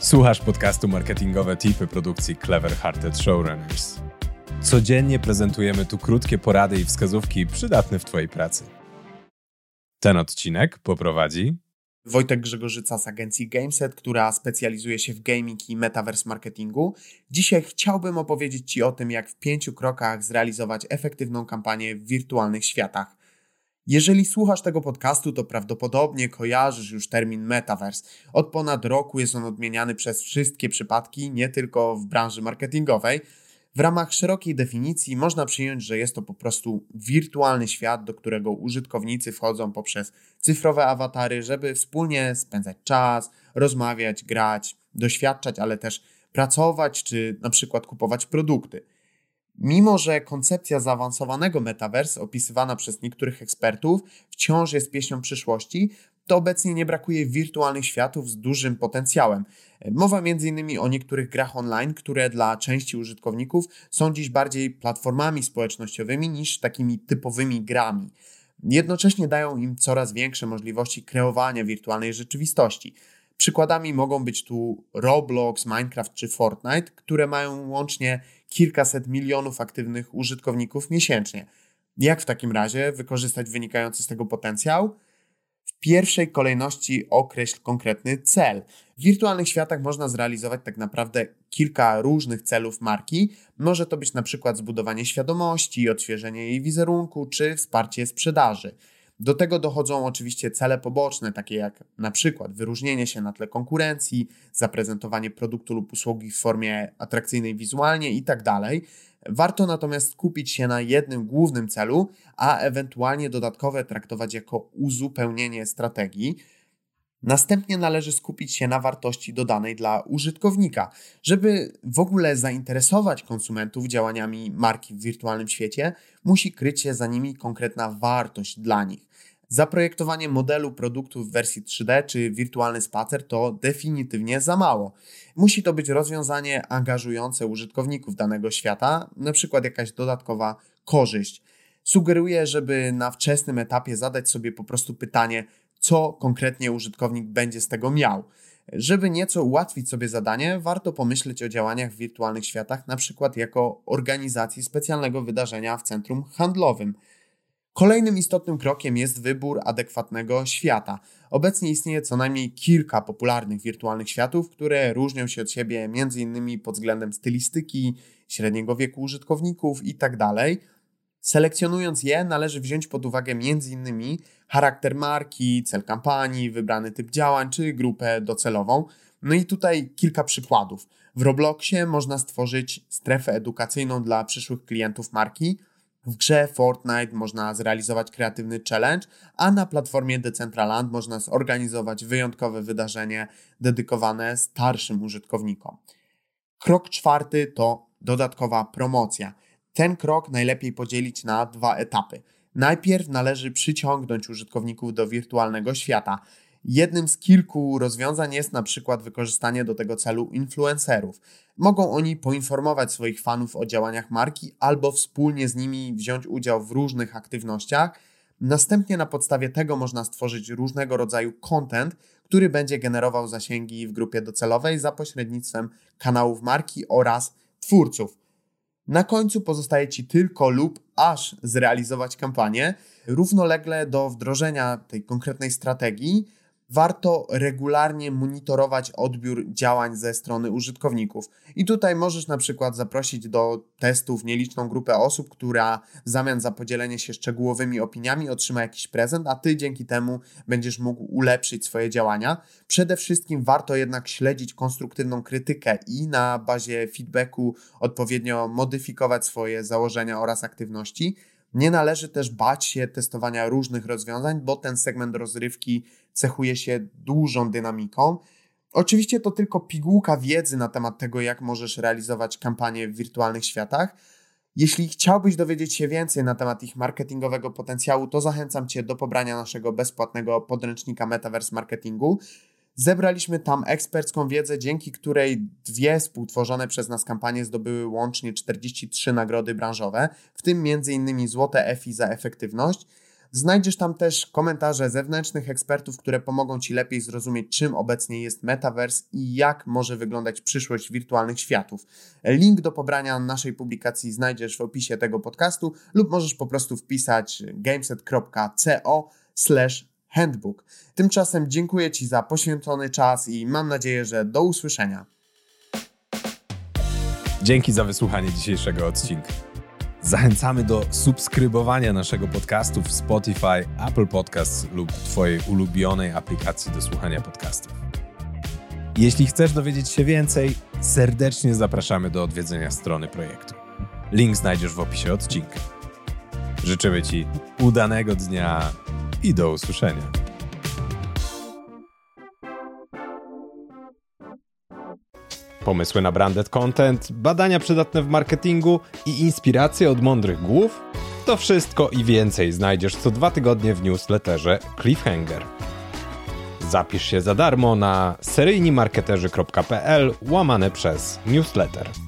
Słuchasz podcastu Marketingowe Tipy produkcji Clever Hearted Showrunners. Codziennie prezentujemy tu krótkie porady i wskazówki przydatne w Twojej pracy. Ten odcinek poprowadzi Wojtek Grzegorzyca z agencji Gameset, która specjalizuje się w gaming i metaverse marketingu. Dzisiaj chciałbym opowiedzieć Ci o tym, jak w pięciu krokach zrealizować efektywną kampanię w wirtualnych światach. Jeżeli słuchasz tego podcastu, to prawdopodobnie kojarzysz już termin metaverse. Od ponad roku jest on odmieniany przez wszystkie przypadki, nie tylko w branży marketingowej. W ramach szerokiej definicji można przyjąć, że jest to po prostu wirtualny świat, do którego użytkownicy wchodzą poprzez cyfrowe awatary, żeby wspólnie spędzać czas, rozmawiać, grać, doświadczać, ale też pracować czy na przykład kupować produkty. Mimo, że koncepcja zaawansowanego metaverse opisywana przez niektórych ekspertów wciąż jest pieśnią przyszłości, to obecnie nie brakuje wirtualnych światów z dużym potencjałem. Mowa m.in. o niektórych grach online, które dla części użytkowników są dziś bardziej platformami społecznościowymi niż takimi typowymi grami. Jednocześnie dają im coraz większe możliwości kreowania wirtualnej rzeczywistości. Przykładami mogą być tu Roblox, Minecraft czy Fortnite, które mają łącznie kilkaset milionów aktywnych użytkowników miesięcznie. Jak w takim razie wykorzystać wynikający z tego potencjał? W pierwszej kolejności określ konkretny cel. W wirtualnych światach można zrealizować tak naprawdę kilka różnych celów marki. Może to być na przykład zbudowanie świadomości, odświeżenie jej wizerunku czy wsparcie sprzedaży. Do tego dochodzą oczywiście cele poboczne, takie jak na przykład wyróżnienie się na tle konkurencji, zaprezentowanie produktu lub usługi w formie atrakcyjnej wizualnie itd. Tak Warto natomiast skupić się na jednym głównym celu, a ewentualnie dodatkowe traktować jako uzupełnienie strategii. Następnie należy skupić się na wartości dodanej dla użytkownika. Żeby w ogóle zainteresować konsumentów działaniami marki w wirtualnym świecie, musi kryć się za nimi konkretna wartość dla nich. Zaprojektowanie modelu produktu w wersji 3D czy wirtualny spacer to definitywnie za mało. Musi to być rozwiązanie angażujące użytkowników danego świata, przykład jakaś dodatkowa korzyść. Sugeruję, żeby na wczesnym etapie zadać sobie po prostu pytanie, co konkretnie użytkownik będzie z tego miał. Żeby nieco ułatwić sobie zadanie, warto pomyśleć o działaniach w wirtualnych światach, na przykład jako organizacji specjalnego wydarzenia w centrum handlowym. Kolejnym istotnym krokiem jest wybór adekwatnego świata. Obecnie istnieje co najmniej kilka popularnych wirtualnych światów, które różnią się od siebie m.in. pod względem stylistyki, średniego wieku użytkowników itd. Selekcjonując je, należy wziąć pod uwagę m.in. charakter marki, cel kampanii, wybrany typ działań czy grupę docelową. No i tutaj kilka przykładów. W Robloxie można stworzyć strefę edukacyjną dla przyszłych klientów marki. W grze Fortnite można zrealizować kreatywny challenge, a na platformie Decentraland można zorganizować wyjątkowe wydarzenie dedykowane starszym użytkownikom. Krok czwarty to dodatkowa promocja. Ten krok najlepiej podzielić na dwa etapy. Najpierw należy przyciągnąć użytkowników do wirtualnego świata. Jednym z kilku rozwiązań jest na przykład wykorzystanie do tego celu influencerów. Mogą oni poinformować swoich fanów o działaniach marki albo wspólnie z nimi wziąć udział w różnych aktywnościach. Następnie na podstawie tego można stworzyć różnego rodzaju content, który będzie generował zasięgi w grupie docelowej za pośrednictwem kanałów marki oraz twórców. Na końcu pozostaje Ci tylko lub aż zrealizować kampanię. Równolegle do wdrożenia tej konkretnej strategii warto regularnie monitorować odbiór działań ze strony użytkowników. I tutaj możesz na przykład zaprosić do testów nieliczną grupę osób, która w zamian za podzielenie się szczegółowymi opiniami otrzyma jakiś prezent, a ty dzięki temu będziesz mógł ulepszyć swoje działania. Przede wszystkim warto jednak śledzić konstruktywną krytykę i na bazie feedbacku odpowiednio modyfikować swoje założenia oraz aktywności. Nie należy też bać się testowania różnych rozwiązań, bo ten segment rozrywki cechuje się dużą dynamiką. Oczywiście to tylko pigułka wiedzy na temat tego, jak możesz realizować kampanie w wirtualnych światach. Jeśli chciałbyś dowiedzieć się więcej na temat ich marketingowego potencjału, to zachęcam Cię do pobrania naszego bezpłatnego podręcznika Metaverse Marketingu. Zebraliśmy tam ekspercką wiedzę, dzięki której dwie współtworzone przez nas kampanie zdobyły łącznie 43 nagrody branżowe, w tym m.in. złote EFI za efektywność. Znajdziesz tam też komentarze zewnętrznych ekspertów, które pomogą Ci lepiej zrozumieć, czym obecnie jest Metaverse i jak może wyglądać przyszłość wirtualnych światów. Link do pobrania naszej publikacji znajdziesz w opisie tego podcastu lub możesz po prostu wpisać gameset.co handbook. Tymczasem dziękuję Ci za poświęcony czas i mam nadzieję, że do usłyszenia. Dzięki za wysłuchanie dzisiejszego odcinka. Zachęcamy do subskrybowania naszego podcastu w Spotify, Apple Podcasts lub Twojej ulubionej aplikacji do słuchania podcastów. Jeśli chcesz dowiedzieć się więcej, serdecznie zapraszamy do odwiedzenia strony projektu. Link znajdziesz w opisie odcinka. Życzymy Ci udanego dnia i do usłyszenia. Pomysły na branded content, badania przydatne w marketingu i inspiracje od mądrych głów? To wszystko i więcej znajdziesz co dwa tygodnie w newsletterze Cliffhanger. Zapisz się za darmo na seryjnimarketerzy.pl łamane przez newsletter.